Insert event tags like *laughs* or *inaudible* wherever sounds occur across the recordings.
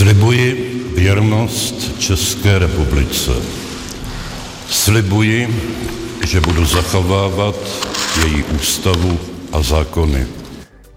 Slibuji věrnost České republice. Slibuji, že budu zachovávat její ústavu a zákony.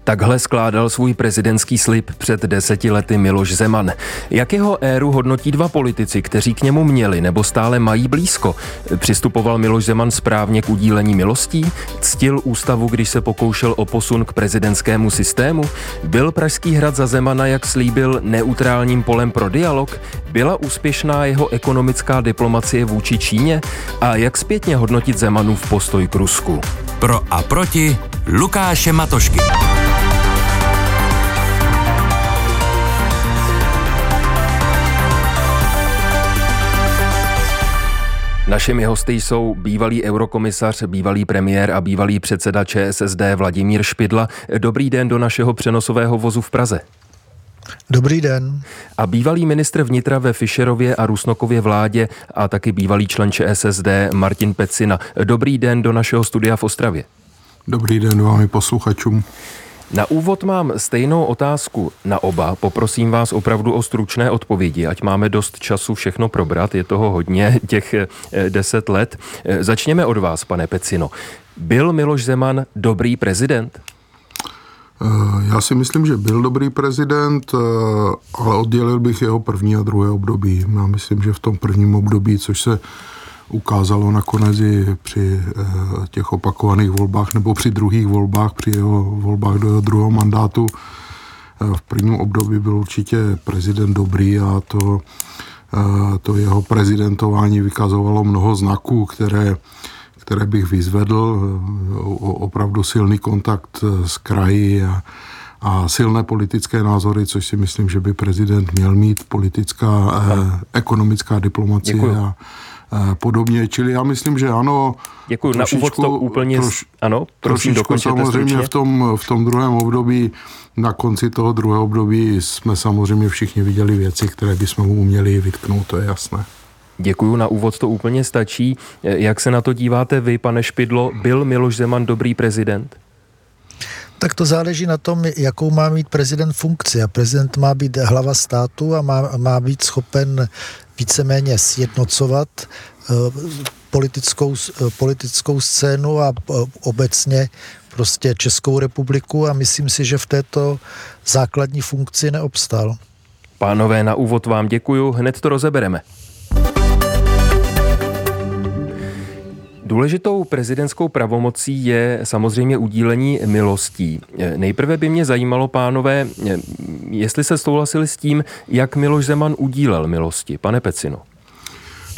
Takhle skládal svůj prezidentský slib před deseti lety Miloš Zeman. Jak jeho éru hodnotí dva politici, kteří k němu měli nebo stále mají blízko? Přistupoval Miloš Zeman správně k udílení milostí? Ctil ústavu, když se pokoušel o posun k prezidentskému systému? Byl Pražský hrad za Zemana, jak slíbil, neutrálním polem pro dialog? Byla úspěšná jeho ekonomická diplomacie vůči Číně? A jak zpětně hodnotit Zemanův postoj k Rusku? Pro a proti Lukáše Matošky. Našimi hosty jsou bývalý eurokomisař, bývalý premiér a bývalý předseda ČSSD Vladimír Špidla. Dobrý den do našeho přenosového vozu v Praze. Dobrý den. A bývalý ministr vnitra ve Fischerově a Rusnokově vládě a taky bývalý člen ČSSD Martin Pecina. Dobrý den do našeho studia v Ostravě. Dobrý den vám i posluchačům. Na úvod mám stejnou otázku na oba. Poprosím vás opravdu o stručné odpovědi, ať máme dost času všechno probrat. Je toho hodně, *laughs* těch eh, deset let. Eh, začněme od vás, pane Pecino. Byl Miloš Zeman dobrý prezident? Eh, já si myslím, že byl dobrý prezident, ale oddělil bych jeho první a druhé období. Já myslím, že v tom prvním období, což se ukázalo nakonec i při eh, těch opakovaných volbách nebo při druhých volbách, při jeho volbách do jeho druhého mandátu. Eh, v prvním období byl určitě prezident dobrý a to, eh, to jeho prezidentování vykazovalo mnoho znaků, které, které bych vyzvedl. Opravdu silný kontakt s kraji a, a silné politické názory, což si myslím, že by prezident měl mít, politická, eh, ekonomická diplomacie Děkuju. a podobně. Čili já myslím, že ano. Děkuji. Na úvod to úplně... Troš, ano, prosím, samozřejmě stručně. v tom, v tom druhém období, na konci toho druhého období jsme samozřejmě všichni viděli věci, které bychom mu měli vytknout, to je jasné. Děkuju, na úvod to úplně stačí. Jak se na to díváte vy, pane Špidlo? Byl Miloš Zeman dobrý prezident? Tak to záleží na tom, jakou má mít prezident funkci. A prezident má být hlava státu a má, má být schopen víceméně sjednocovat eh, politickou, eh, politickou scénu a eh, obecně prostě Českou republiku a myslím si, že v této základní funkci neobstal. Pánové, na úvod vám děkuju, hned to rozebereme. Důležitou prezidentskou pravomocí je samozřejmě udílení milostí. Nejprve by mě zajímalo, pánové, jestli se souhlasili s tím, jak Miloš Zeman udílel milosti. Pane Pecino.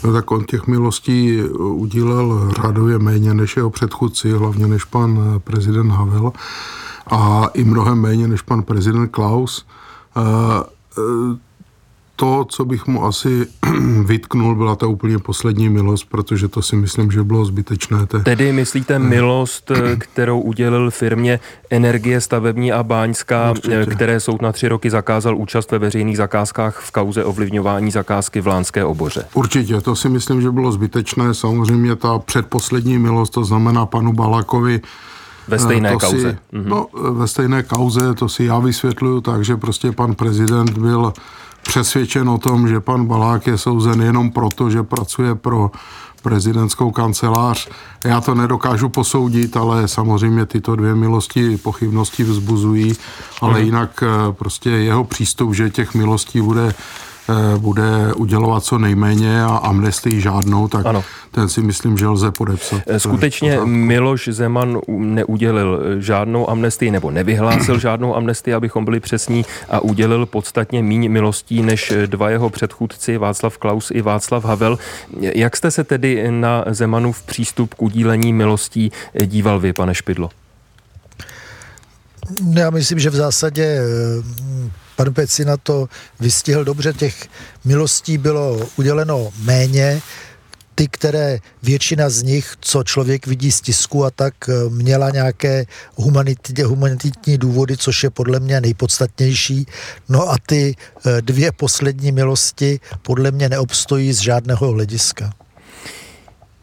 No tak on těch milostí udílel řádově méně než jeho předchůdci, hlavně než pan prezident Havel a i mnohem méně než pan prezident Klaus to, co bych mu asi *clears throat* vytknul, byla ta úplně poslední milost, protože to si myslím, že bylo zbytečné. Te... Tedy myslíte eh. milost, eh, kterou udělil firmě Energie stavební a báňská, Určitě. Eh, které soud na tři roky zakázal účast ve veřejných zakázkách v kauze ovlivňování zakázky v Lánské oboře? Určitě, to si myslím, že bylo zbytečné. Samozřejmě ta předposlední milost, to znamená panu Balakovi, ve stejné to kauze. Si, mhm. no, ve stejné kauze, to si já vysvětluju tak, že prostě pan prezident byl přesvědčen o tom, že pan Balák je souzen jenom proto, že pracuje pro prezidentskou kancelář. Já to nedokážu posoudit, ale samozřejmě tyto dvě milosti pochybnosti vzbuzují, ale mhm. jinak eh, prostě jeho přístup, že těch milostí bude bude udělovat co nejméně a amnestii žádnou, tak ano. ten si myslím, že lze podepsat. Eh, skutečně Miloš Zeman neudělil eh, žádnou amnestii nebo nevyhlásil *clears throat* žádnou amnestii, abychom byli přesní a udělil podstatně míň milostí než dva jeho předchůdci Václav Klaus i Václav Havel. Jak jste se tedy na Zemanův přístup k udílení milostí díval vy, pane Špidlo? Já myslím, že v zásadě pan Pecina to vystihl dobře, těch milostí bylo uděleno méně, ty, které většina z nich, co člověk vidí z tisku a tak, eh, měla nějaké humanitní, humanitní důvody, což je podle mě nejpodstatnější. No a ty eh, dvě poslední milosti podle mě neobstojí z žádného hlediska.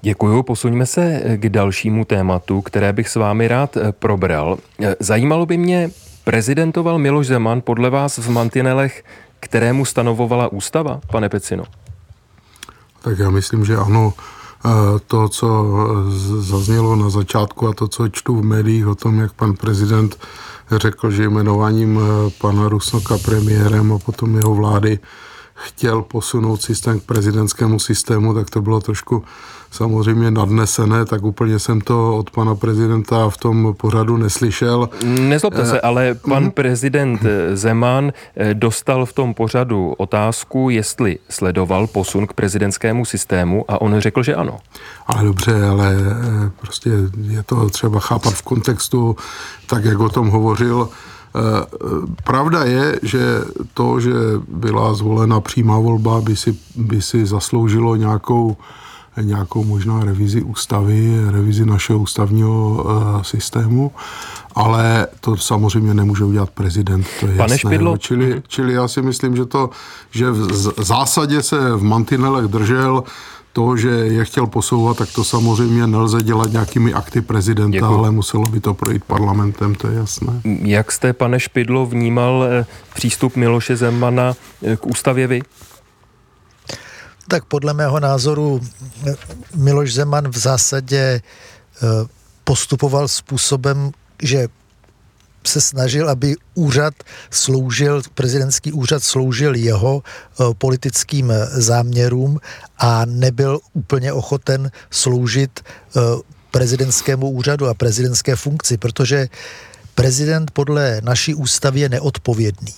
Děkuji. Posuňme se k dalšímu tématu, které bych s vámi rád eh, probral. Zajímalo by mě, Prezidentoval Miloš Zeman podle vás v mantinelech kterému stanovovala ústava, pane Pecino? Tak já myslím, že ano. To, co zaznělo na začátku a to, co čtu v médiích o tom, jak pan prezident řekl, že jmenováním pana Rusnoka premiérem a potom jeho vlády chtěl posunout systém k prezidentskému systému, tak to bylo trošku samozřejmě nadnesené, tak úplně jsem to od pana prezidenta v tom pořadu neslyšel. Nezlobte se, ale pan prezident Zeman eh, dostal v tom pořadu otázku, jestli sledoval posun k prezidentskému systému a on řekl, že ano. Ale dobře, ale eh, prostě je to třeba chápat v kontextu, tak jak o tom hovořil Eh, pravda je, že to, že byla zvolena přímá volba, by si, by si zasloužilo nějakou, nějakou možná revizi ústavy, revizi našeho ústavního uh, systému, ale to samozřejmě nemůže udělat prezident, to je Pane jasné. Špidlo? No, čili, čili já si myslím, že to, že v zásadě se v mantinelech držel to, že je chtěl posouvat, tak to samozřejmě nelze dělat nějakými akty prezidenta, Děkuji. ale muselo by to projít parlamentem, to je jasné. Jak jste, pane Špidlo, vnímal eh, přístup Miloše Zemana eh, k ústavě vy? Tak podle mého názoru eh, Miloš Zeman v zásadě postupoval způsobem, že se snažil, aby úřad sloužil, prezidentský úřad sloužil jeho eh, politickým eh, záměrům a nebyl úplně ochoten sloužit eh, prezidentskému úřadu a prezidentské funkci, protože prezident podle naší ústavy je neodpovědný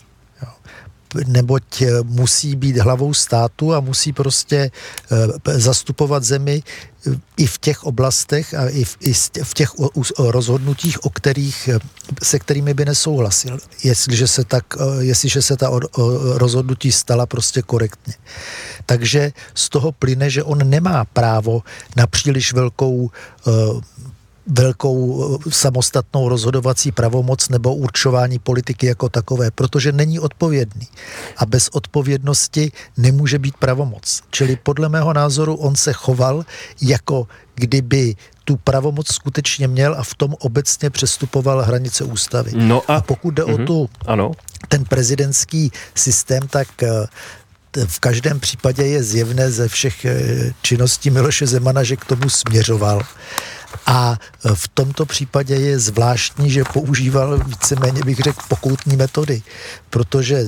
neboť musí být hlavou státu a musí prostě zastupovat zemi i v těch oblastech a i v, i v těch rozhodnutích, o kterých, se kterými by nesouhlasil, jestliže se, tak, jestliže se ta rozhodnutí stala prostě korektně. Takže z toho plyne, že on nemá právo na příliš velkou velkou eh, samostatnou rozhodovací pravomoc nebo určování politiky jako takové, protože není odpovědný. A bez odpovědnosti nemůže být pravomoc. Čili podle mého názoru on se choval jako kdyby tu pravomoc skutečně měl a v tom obecně přestupoval hranice ústavy. No a, a pokud jde mm-hmm, o mhm. tu, ano. ten prezidentský systém, tak eh, v každém případě je zjevné ze všech eh, činností Miloše Zemana, že k tomu směřoval. A e, v tomto případě je zvláštní, že používal víceméně, bych řekl, pokoutní metody, protože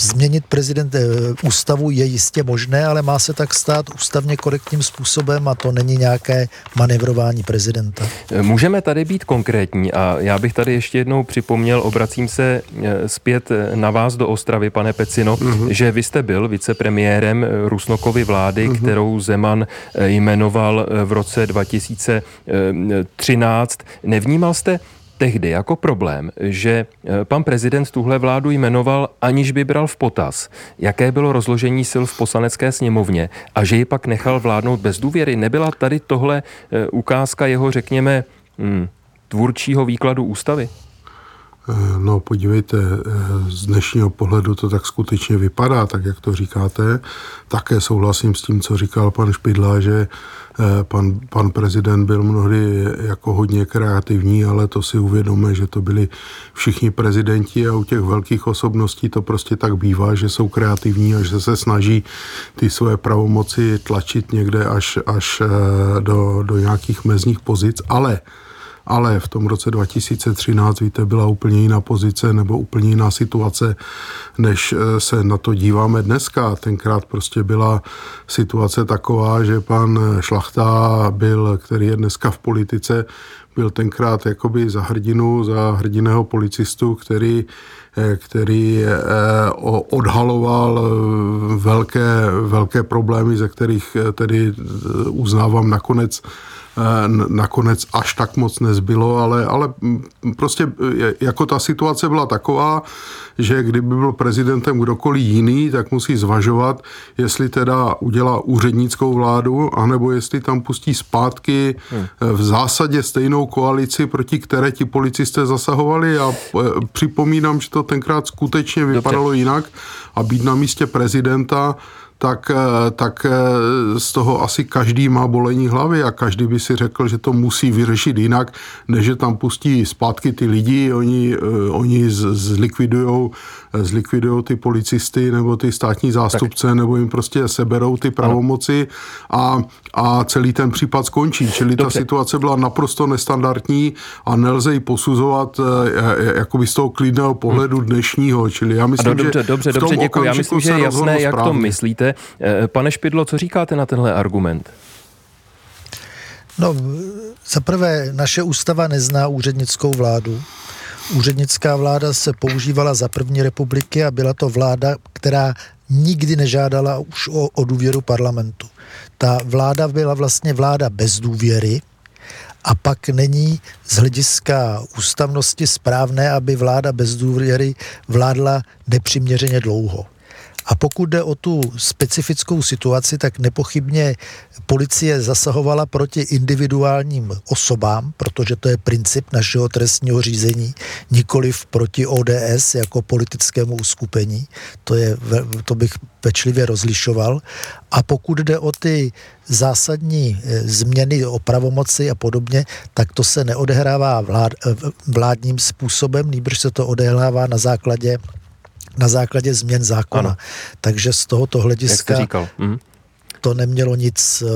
Změnit prezident eh, ústavu je jistě možné, ale má se tak stát ústavně korektním způsobem a to není nějaké manevrování prezidenta. Můžeme tady být konkrétní a já bych tady ještě jednou připomněl, obracím se eh, zpět eh, na vás do Ostravy, pane Pecino, uh-huh. že vy jste byl vicepremiérem Rusnokovy vlády, uh-huh. kterou Zeman jmenoval v roce 2013. Nevnímal jste tehdy jako problém, že eh, pan prezident tuhle vládu jmenoval, aniž by bral v potaz, jaké bylo rozložení sil v poslanecké sněmovně a že ji pak nechal vládnout bez důvěry. Nebyla tady tohle eh, ukázka jeho, řekněme, hmm, tvůrčího výkladu ústavy? Eh, no podívejte, z dnešního pohledu to tak skutečně vypadá, tak jak to říkáte. Také souhlasím s tím, co říkal pan Špidla, že Eh, pan, pan prezident byl mnohdy jako hodně kreativní, ale to si uvědomíme, že to byli všichni prezidenti a u těch velkých osobností to prostě tak bývá, že jsou kreativní a že se snaží ty své pravomoci tlačit někde až, až eh, do, do nějakých mezních pozic, ale ale v tom roce 2013, víte, byla úplně jiná pozice nebo úplně jiná situace, než eh, se na to díváme dneska. Tenkrát prostě byla situace taková, že pan Šlachta byl, který je dneska v politice, byl tenkrát jakoby za hrdinu, za hrdiného policistu, který eh, který eh, odhaloval velké, velké problémy, ze kterých tedy uznávám nakonec Eh, nakonec až tak moc nezbylo, ale, ale prostě jako ta situace byla taková, že kdyby byl prezidentem kdokoliv jiný, tak musí zvažovat, jestli teda udělá úřednickou vládu, anebo jestli tam pustí zpátky hmm. v zásadě stejnou koalici, proti které ti policisté zasahovali. A eh, připomínám, že to tenkrát skutečně vypadalo Dobře. jinak a být na místě prezidenta tak, eh, tak eh, z toho asi každý má bolení hlavy a každý by si řekl, že to musí vyřešit jinak, než že tam pustí zpátky ty lidi, oni, oni zlikvidujou zlikvidují ty policisty nebo ty státní zástupce, tak. nebo jim prostě seberou ty pravomoci a, a celý ten případ skončí. Čili Dobře. ta situace byla naprosto nestandardní a nelze ji posuzovat jakoby z toho klidného pohledu dnešního. Čili já myslím, dobře, že dobře, dobře, děkuji. Já myslím, že je jasné, jak to myslíte. Eh, pane Špidlo, co říkáte na tenhle argument? No, za prvé, naše ústava nezná úřednickou vládu. Úřednická vláda se používala za první republiky a byla to vláda, která nikdy nežádala už o, o důvěru parlamentu. Ta vláda byla vlastně vláda bez důvěry, a pak není z hlediska ústavnosti správné, aby vláda bez důvěry vládla nepřiměřeně dlouho. A pokud jde o tu specifickou situaci, tak nepochybně policie zasahovala proti individuálním osobám, protože to je princip našeho trestního řízení, nikoliv proti ODS jako politickému uskupení. To, je, to bych pečlivě rozlišoval. A pokud jde o ty zásadní e, změny o pravomoci a podobně, tak to se neodehrává vlád, e, vládním způsobem, nýbrž se to odehrává na základě na základě změn zákona. Ano. Takže z tohoto hlediska říkal. Mhm. to nemělo nic uh,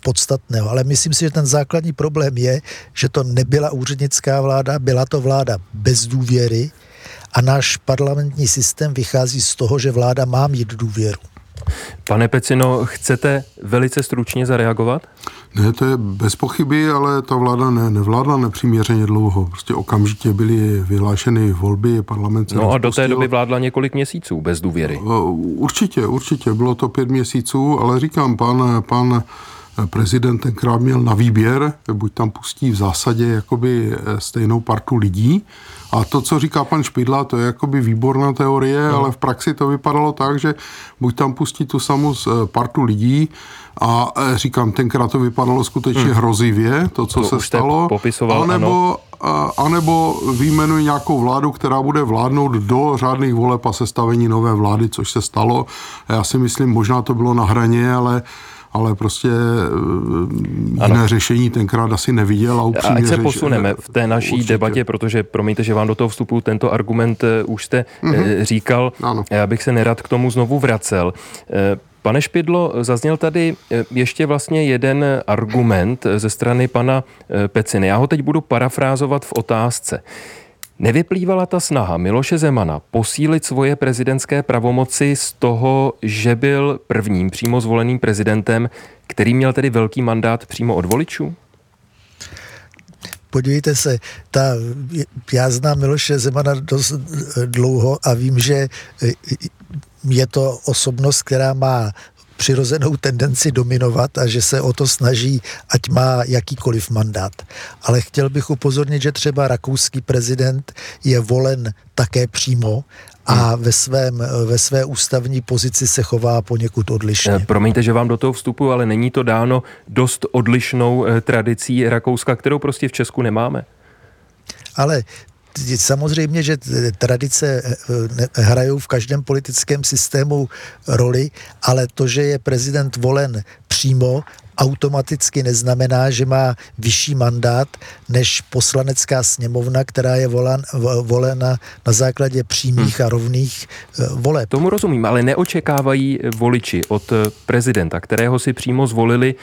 podstatného. Ale myslím si, že ten základní problém je, že to nebyla úřednická vláda, byla to vláda bez důvěry a náš parlamentní systém vychází z toho, že vláda má mít důvěru. Pane Pecino, chcete velice stručně zareagovat? Ne, to je bez pochyby, ale ta vláda ne, nevládla nepřiměřeně dlouho. Prostě okamžitě byly vyhlášeny volby, parlament No a do té doby vládla několik měsíců bez důvěry. Určitě, určitě. Bylo to pět měsíců, ale říkám, pan, pan prezident tenkrát měl na výběr, buď tam pustí v zásadě jakoby eh, stejnou partu lidí, a to, co říká pan Špidla, to je jakoby výborná teorie, no. ale v praxi to vypadalo tak, že buď tam pustí tu samou eh, partu lidí a eh, říkám, tenkrát to vypadalo skutečně hmm. hrozivě, to, co to se stalo, popisoval, anebo, ano. anebo výjmenují nějakou vládu, která bude vládnout do řádných voleb a sestavení nové vlády, což se stalo. Já si myslím, možná to bylo na hraně, ale ale prostě eh, ano. jiné řešení tenkrát asi neviděl. A, upřímně ať se posuneme v té naší určitě. debatě, protože promiňte, že vám do toho vstupu tento argument eh, už jste mm-hmm. říkal. Ano. Já bych se nerad k tomu znovu vracel. Pane Špidlo, zazněl tady ještě vlastně jeden argument ze strany pana Peciny. Já ho teď budu parafrázovat v otázce. Nevyplývala ta snaha Miloše Zemana posílit svoje prezidentské pravomoci z toho, že byl prvním přímo zvoleným prezidentem, který měl tedy velký mandát přímo od voličů? Podívejte se, ta, já znám Miloše Zemana dost dlouho a vím, že je to osobnost, která má přirozenou tendenci dominovat a že se o to snaží, ať má jakýkoliv mandát. Ale chtěl bych upozornit, že třeba rakouský prezident je volen také přímo a hmm. ve, svém, ve své ústavní pozici se chová poněkud odlišně. Eh, promiňte, že vám do toho vstupu, ale není to dáno dost odlišnou eh, tradicí Rakouska, kterou prostě v Česku nemáme? Ale samozřejmě, že tradice eh, eh, hrajou v každém politickém systému roli, ale to, že je prezident volen přímo automaticky neznamená, že má vyšší mandát než poslanecká sněmovna, která je volan, volena na základě přímých hmm. a rovných eh, voleb. Tomu rozumím, ale neočekávají voliči od prezidenta, kterého si přímo zvolili,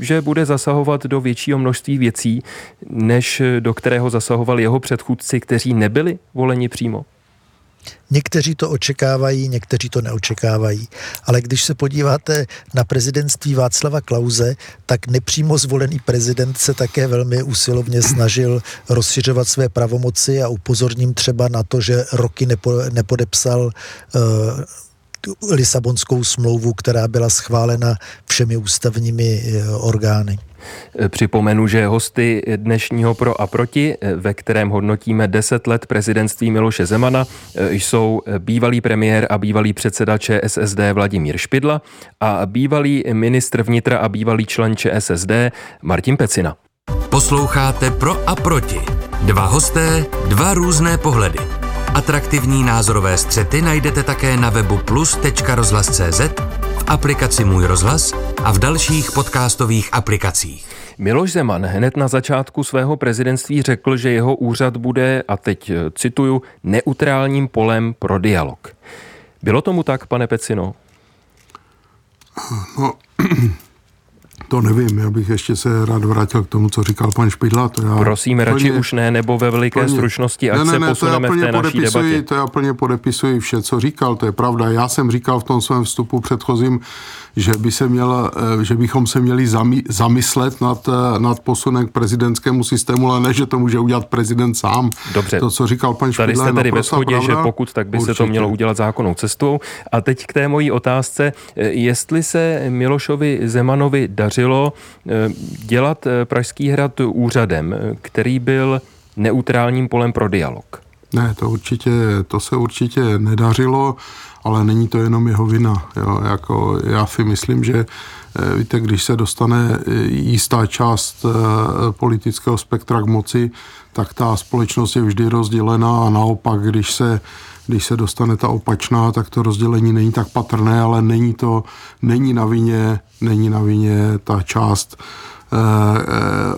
že bude zasahovat do většího množství věcí, než do kterého zasahovali jeho předchůdci, kteří nebyli voleni přímo. Někteří to očekávají, někteří to neočekávají. Ale když se podíváte na prezidentství Václava Klauze, tak nepřímo zvolený prezident se také velmi usilovně snažil rozšiřovat své pravomoci a upozorním třeba na to, že roky nepo, nepodepsal uh, Lisabonskou smlouvu, která byla schválena všemi ústavními eh, orgány. Připomenu, že hosty dnešního Pro a Proti, ve kterém hodnotíme 10 let prezidentství Miloše Zemana, jsou bývalý premiér a bývalý předseda ČSSD Vladimír Špidla a bývalý ministr vnitra a bývalý člen ČSSD Martin Pecina. Posloucháte Pro a Proti. Dva hosté, dva různé pohledy. Atraktivní názorové střety najdete také na webu plus.rozhlas.cz v aplikaci Můj rozhlas a v dalších podcastových aplikacích. Miloš Zeman hned na začátku svého prezidentství řekl, že jeho úřad bude, a teď cituju, neutrálním polem pro dialog. Bylo tomu tak, pane Pecino? No, *clears throat* to nevím, já bych ještě se rád vrátil k tomu, co říkal pan Špidla. To já Prosím, radši plně, už ne, nebo ve veliké plně, stručnosti, ať ne, ne, se ne, posuneme to já v té naší debatě. To já plně podepisuji vše, co říkal, to je pravda. Já jsem říkal v tom svém vstupu předchozím, že, by se měl, eh, že bychom se měli zamyslet nad, eh, nad posunem k prezidentskému systému, ale ne, že to může udělat prezident sám. Dobře. To, co říkal pan Špidla, Tady jste tedy ve shodě, že pokud, tak by Určitě. se to mělo udělat zákonnou cestou. A teď k té mojí otázce, eh, jestli se Milošovi Zemanovi dařilo dělat Pražský hrad úřadem, který byl neutrálním polem pro dialog. Ne, to určitě, to se určitě nedařilo ale není to jenom jeho vina. Jo. Jako já si myslím, že eh, víte, když se dostane eh, jistá část eh, politického spektra k moci, tak ta společnost je vždy rozdělená a naopak, když se když se dostane ta opačná, tak to rozdělení není tak patrné, ale není to, není na vině, není na vině ta část,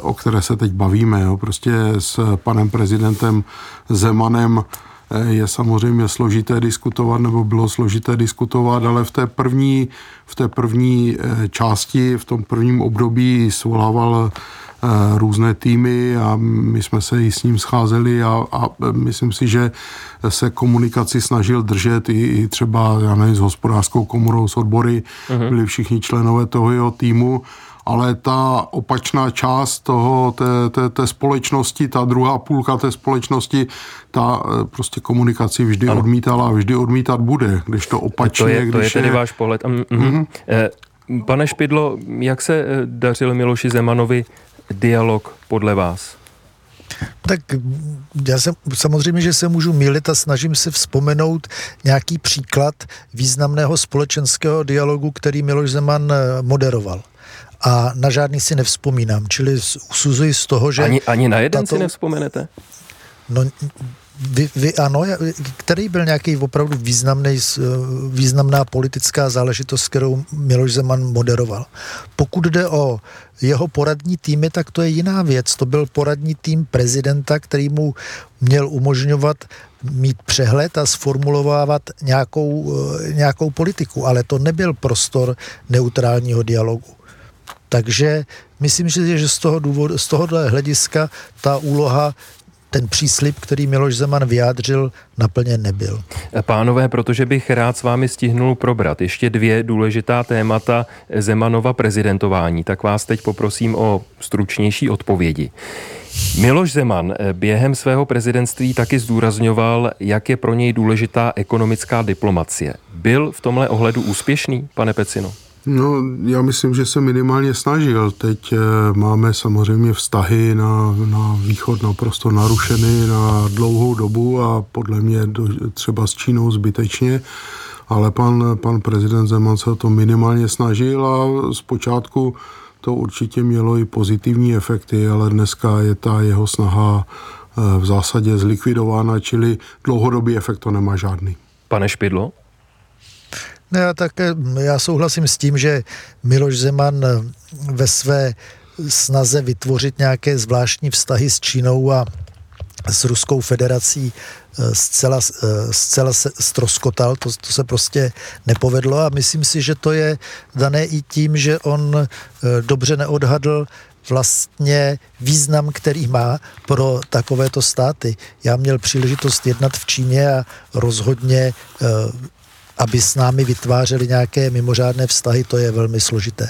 o které se teď bavíme. Jo. Prostě s panem prezidentem Zemanem je samozřejmě složité diskutovat, nebo bylo složité diskutovat, ale v té první, v té první eh, části, v tom prvním období svolával eh, různé týmy a my jsme se i s ním scházeli a, a myslím si, že se komunikaci snažil držet i, i třeba, já nevím, s hospodářskou komorou, s odbory, uh-huh. byli všichni členové toho jeho týmu ale ta opačná část toho, té, té, té společnosti, ta druhá půlka té společnosti, ta eh, prostě komunikaci vždy ano. odmítala a vždy odmítat bude, když to opačně. To je, to je tedy je... váš pohled. Mm-hmm. Mm-hmm. Pane Špidlo, jak se eh, dařil Miloši Zemanovi dialog podle vás? Tak já jsem, samozřejmě, že se můžu mílit a snažím se vzpomenout nějaký příklad významného společenského dialogu, který Miloš Zeman moderoval a na žádný si nevzpomínám. Čili usuzuji z toho, že... Ani, ani na jeden tato, si nevzpomenete? No, vy, vy ano, který byl nějaký opravdu významný, významná politická záležitost, kterou Miloš Zeman moderoval. Pokud jde o jeho poradní týmy, tak to je jiná věc. To byl poradní tým prezidenta, který mu měl umožňovat mít přehled a sformulovávat nějakou, nějakou politiku, ale to nebyl prostor neutrálního dialogu. Takže myslím, že z, toho důvodu, z tohohle hlediska ta úloha ten příslip, který Miloš Zeman vyjádřil, naplněn nebyl. Pánové, protože bych rád s vámi stihnul probrat ještě dvě důležitá témata Zemanova prezidentování, tak vás teď poprosím o stručnější odpovědi. Miloš Zeman během svého prezidentství taky zdůrazňoval, jak je pro něj důležitá ekonomická diplomacie. Byl v tomhle ohledu úspěšný, pane Pecino? No, já myslím, že se minimálně snažil. Teď eh, máme samozřejmě vztahy na, na východ naprosto narušeny na dlouhou dobu a podle mě do, třeba s Čínou zbytečně, ale pan, pan prezident Zeman se to minimálně snažil a zpočátku to určitě mělo i pozitivní efekty, ale dneska je ta jeho snaha eh, v zásadě zlikvidována, čili dlouhodobý efekt to nemá žádný. Pane Špidlo? Ne, já také, já souhlasím s tím, že Miloš Zeman ve své snaze vytvořit nějaké zvláštní vztahy s Čínou a s Ruskou federací eh, zcela, eh, zcela se stroskotal, to, to se prostě nepovedlo a myslím si, že to je dané i tím, že on eh, dobře neodhadl vlastně význam, který má pro takovéto státy. Já měl příležitost jednat v Číně a rozhodně aby s námi vytvářeli nějaké mimořádné vztahy, to je velmi složité.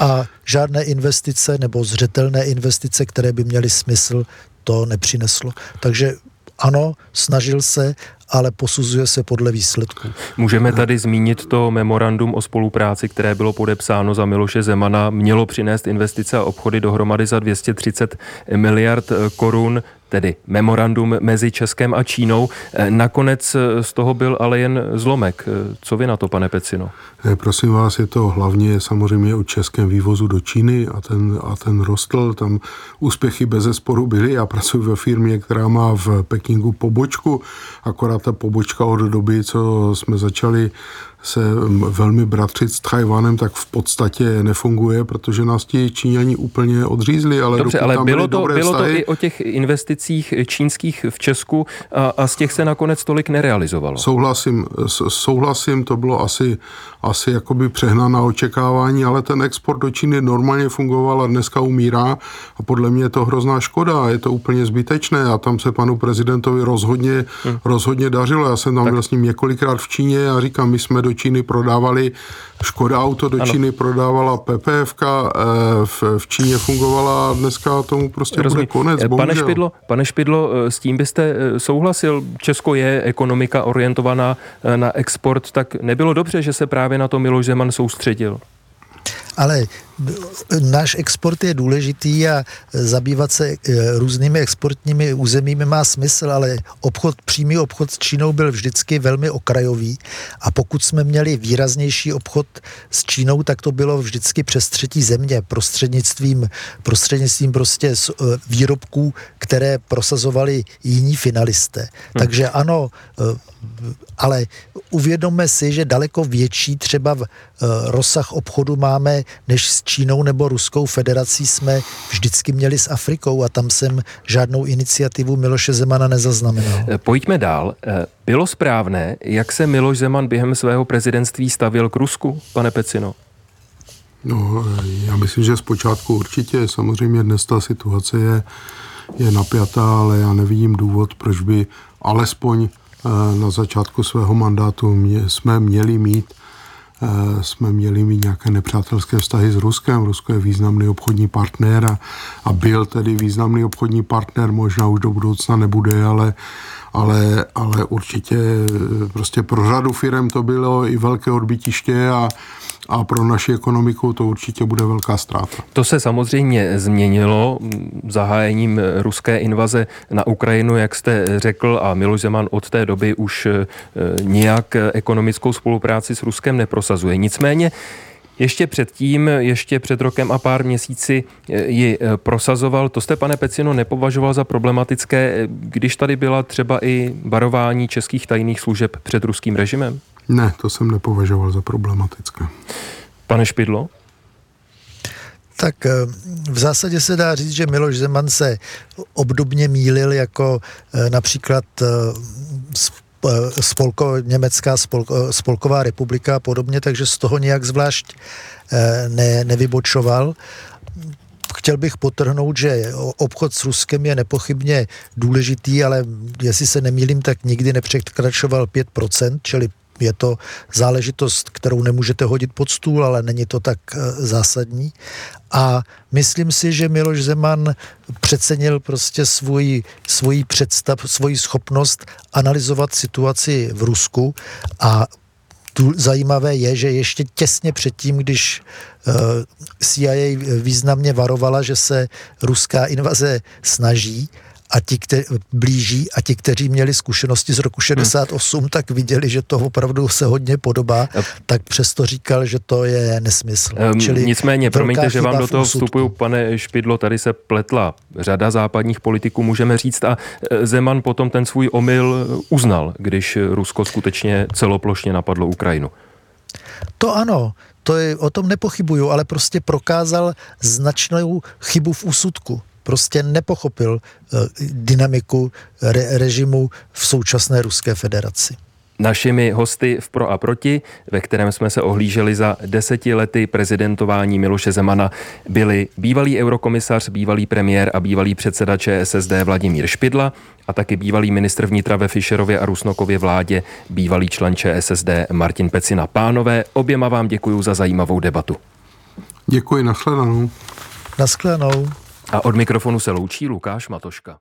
A žádné investice nebo zřetelné investice, které by měly smysl, to nepřineslo. Takže ano, snažil se, ale posuzuje se podle výsledků. Můžeme tady zmínit to memorandum o spolupráci, které bylo podepsáno za Miloše Zemana, mělo přinést investice a obchody dohromady za 230 miliard korun tedy memorandum mezi Českem a Čínou. Eh, nakonec eh, z toho byl ale jen zlomek. Eh, co vy na to, pane Pecino? Prosím vás, je to hlavně samozřejmě o českém vývozu do Číny a ten, a ten rostl. Tam úspěchy bez zesporu byly. Já pracuji ve firmě, která má v Pekingu pobočku, akorát ta pobočka od doby, co jsme začali se velmi bratřit s Tajvanem, tak v podstatě nefunguje, protože nás ti Číňani úplně odřízli. Ale Dobře, ale bylo to, bylo to i o těch investicích čínských v Česku a, a z těch se nakonec tolik nerealizovalo. Souhlasím, souhlasím to bylo asi, asi jakoby přehnaná očekávání, ale ten export do Číny normálně fungoval a dneska umírá a podle mě je to hrozná škoda, je to úplně zbytečné a tam se panu prezidentovi rozhodně, hmm. rozhodně dařilo. Já jsem tam tak. byl s ním několikrát v Číně a říkám, my jsme do Číny prodávali, Škoda Auto do ano. Číny prodávala PPF, eh, v, v Číně fungovala a dneska tomu prostě Rozumím. bude konec. Eh, pane Špidlo, pane Špidlo, eh, s tím byste souhlasil, Česko je ekonomika orientovaná na export, tak nebylo dobře, že se právě na to Miloš Zeman soustředil? Ale náš export je důležitý a zabývat se eh, různými exportními územími má smysl, ale obchod, přímý obchod s Čínou byl vždycky velmi okrajový a pokud jsme měli výraznější obchod s Čínou, tak to bylo vždycky přes třetí země prostřednictvím, prostřednictvím prostě eh, výrobků, které prosazovali jiní finalisté. Hmm. Takže ano, eh, ale uvědomme si, že daleko větší třeba rozsah obchodu máme než s Čínou nebo Ruskou federací jsme vždycky měli s Afrikou a tam jsem žádnou iniciativu Miloše Zemana nezaznamenal. Eh, pojďme dál. Eh, bylo správné, jak se Miloš Zeman během svého prezidentství stavil k Rusku, pane Pecino? No, eh, já myslím, že zpočátku určitě. Samozřejmě dnes ta situace je, je napjatá, ale já nevidím důvod, proč by alespoň na začátku svého mandátu mě, jsme měli mít jsme měli mít nějaké nepřátelské vztahy s Ruskem. Rusko je významný obchodní partner a, a byl tedy významný obchodní partner, možná už do budoucna nebude, ale, ale, ale určitě eh, prostě pro řadu firm to bylo i velké odbytiště a, a pro naši ekonomiku to určitě bude velká ztráta. To se samozřejmě změnilo zahájením ruské invaze na Ukrajinu, jak jste řekl, a Miloš Zeman od té doby už eh, nijak ekonomickou spolupráci s Ruskem neprosazuje. Nicméně ještě předtím, ještě před rokem a pár měsíci eh, ji eh, prosazoval. To jste, pane Pecino, nepovažoval za problematické, když tady byla třeba i varování českých tajných služeb před ruským režimem? Ne, to jsem nepovažoval za problematické. Pane Špidlo? Tak eh, v zásadě se dá říct, že Miloš Zeman se obdobně mýlil jako eh, například eh, spolko, Německá spolko, spolková republika a podobně, takže z toho nějak zvlášť ne, nevybočoval. Chtěl bych potrhnout, že obchod s Ruskem je nepochybně důležitý, ale jestli se nemýlím, tak nikdy nepřekračoval 5%, čili je to záležitost, kterou nemůžete hodit pod stůl, ale není to tak eh, zásadní. A myslím si, že Miloš Zeman přecenil prostě svůj, svůj představ, svoji schopnost analyzovat situaci v Rusku a tu zajímavé je, že ještě těsně předtím, když eh, CIA významně varovala, že se ruská invaze snaží, a ti, kteří blíží a ti, kteří měli zkušenosti z roku 68, hmm. tak viděli, že to opravdu se hodně podobá, tak přesto říkal, že to je nesmysl. Um, Čili Nicméně, promiňte, že vám do toho vstupuju, pane Špidlo, tady se pletla řada západních politiků, můžeme říct, a e, Zeman potom ten svůj omyl uznal, když Rusko skutečně celoplošně napadlo Ukrajinu. To ano, to je, o tom nepochybuju, ale prostě prokázal značnou chybu v úsudku prostě nepochopil eh, dynamiku re- režimu v současné Ruské federaci. Našimi hosty v Pro a Proti, ve kterém jsme se ohlíželi za deseti lety prezidentování Miloše Zemana, byli bývalý eurokomisař, bývalý premiér a bývalý předseda ČSSD Vladimír Špidla a taky bývalý ministr vnitra ve Fischerově a Rusnokově vládě, bývalý člen ČSSD Martin Pecina. Pánové, oběma vám děkuji za zajímavou debatu. Děkuji, nashledanou. Nashledanou. A od mikrofonu se loučí Lukáš Matoška.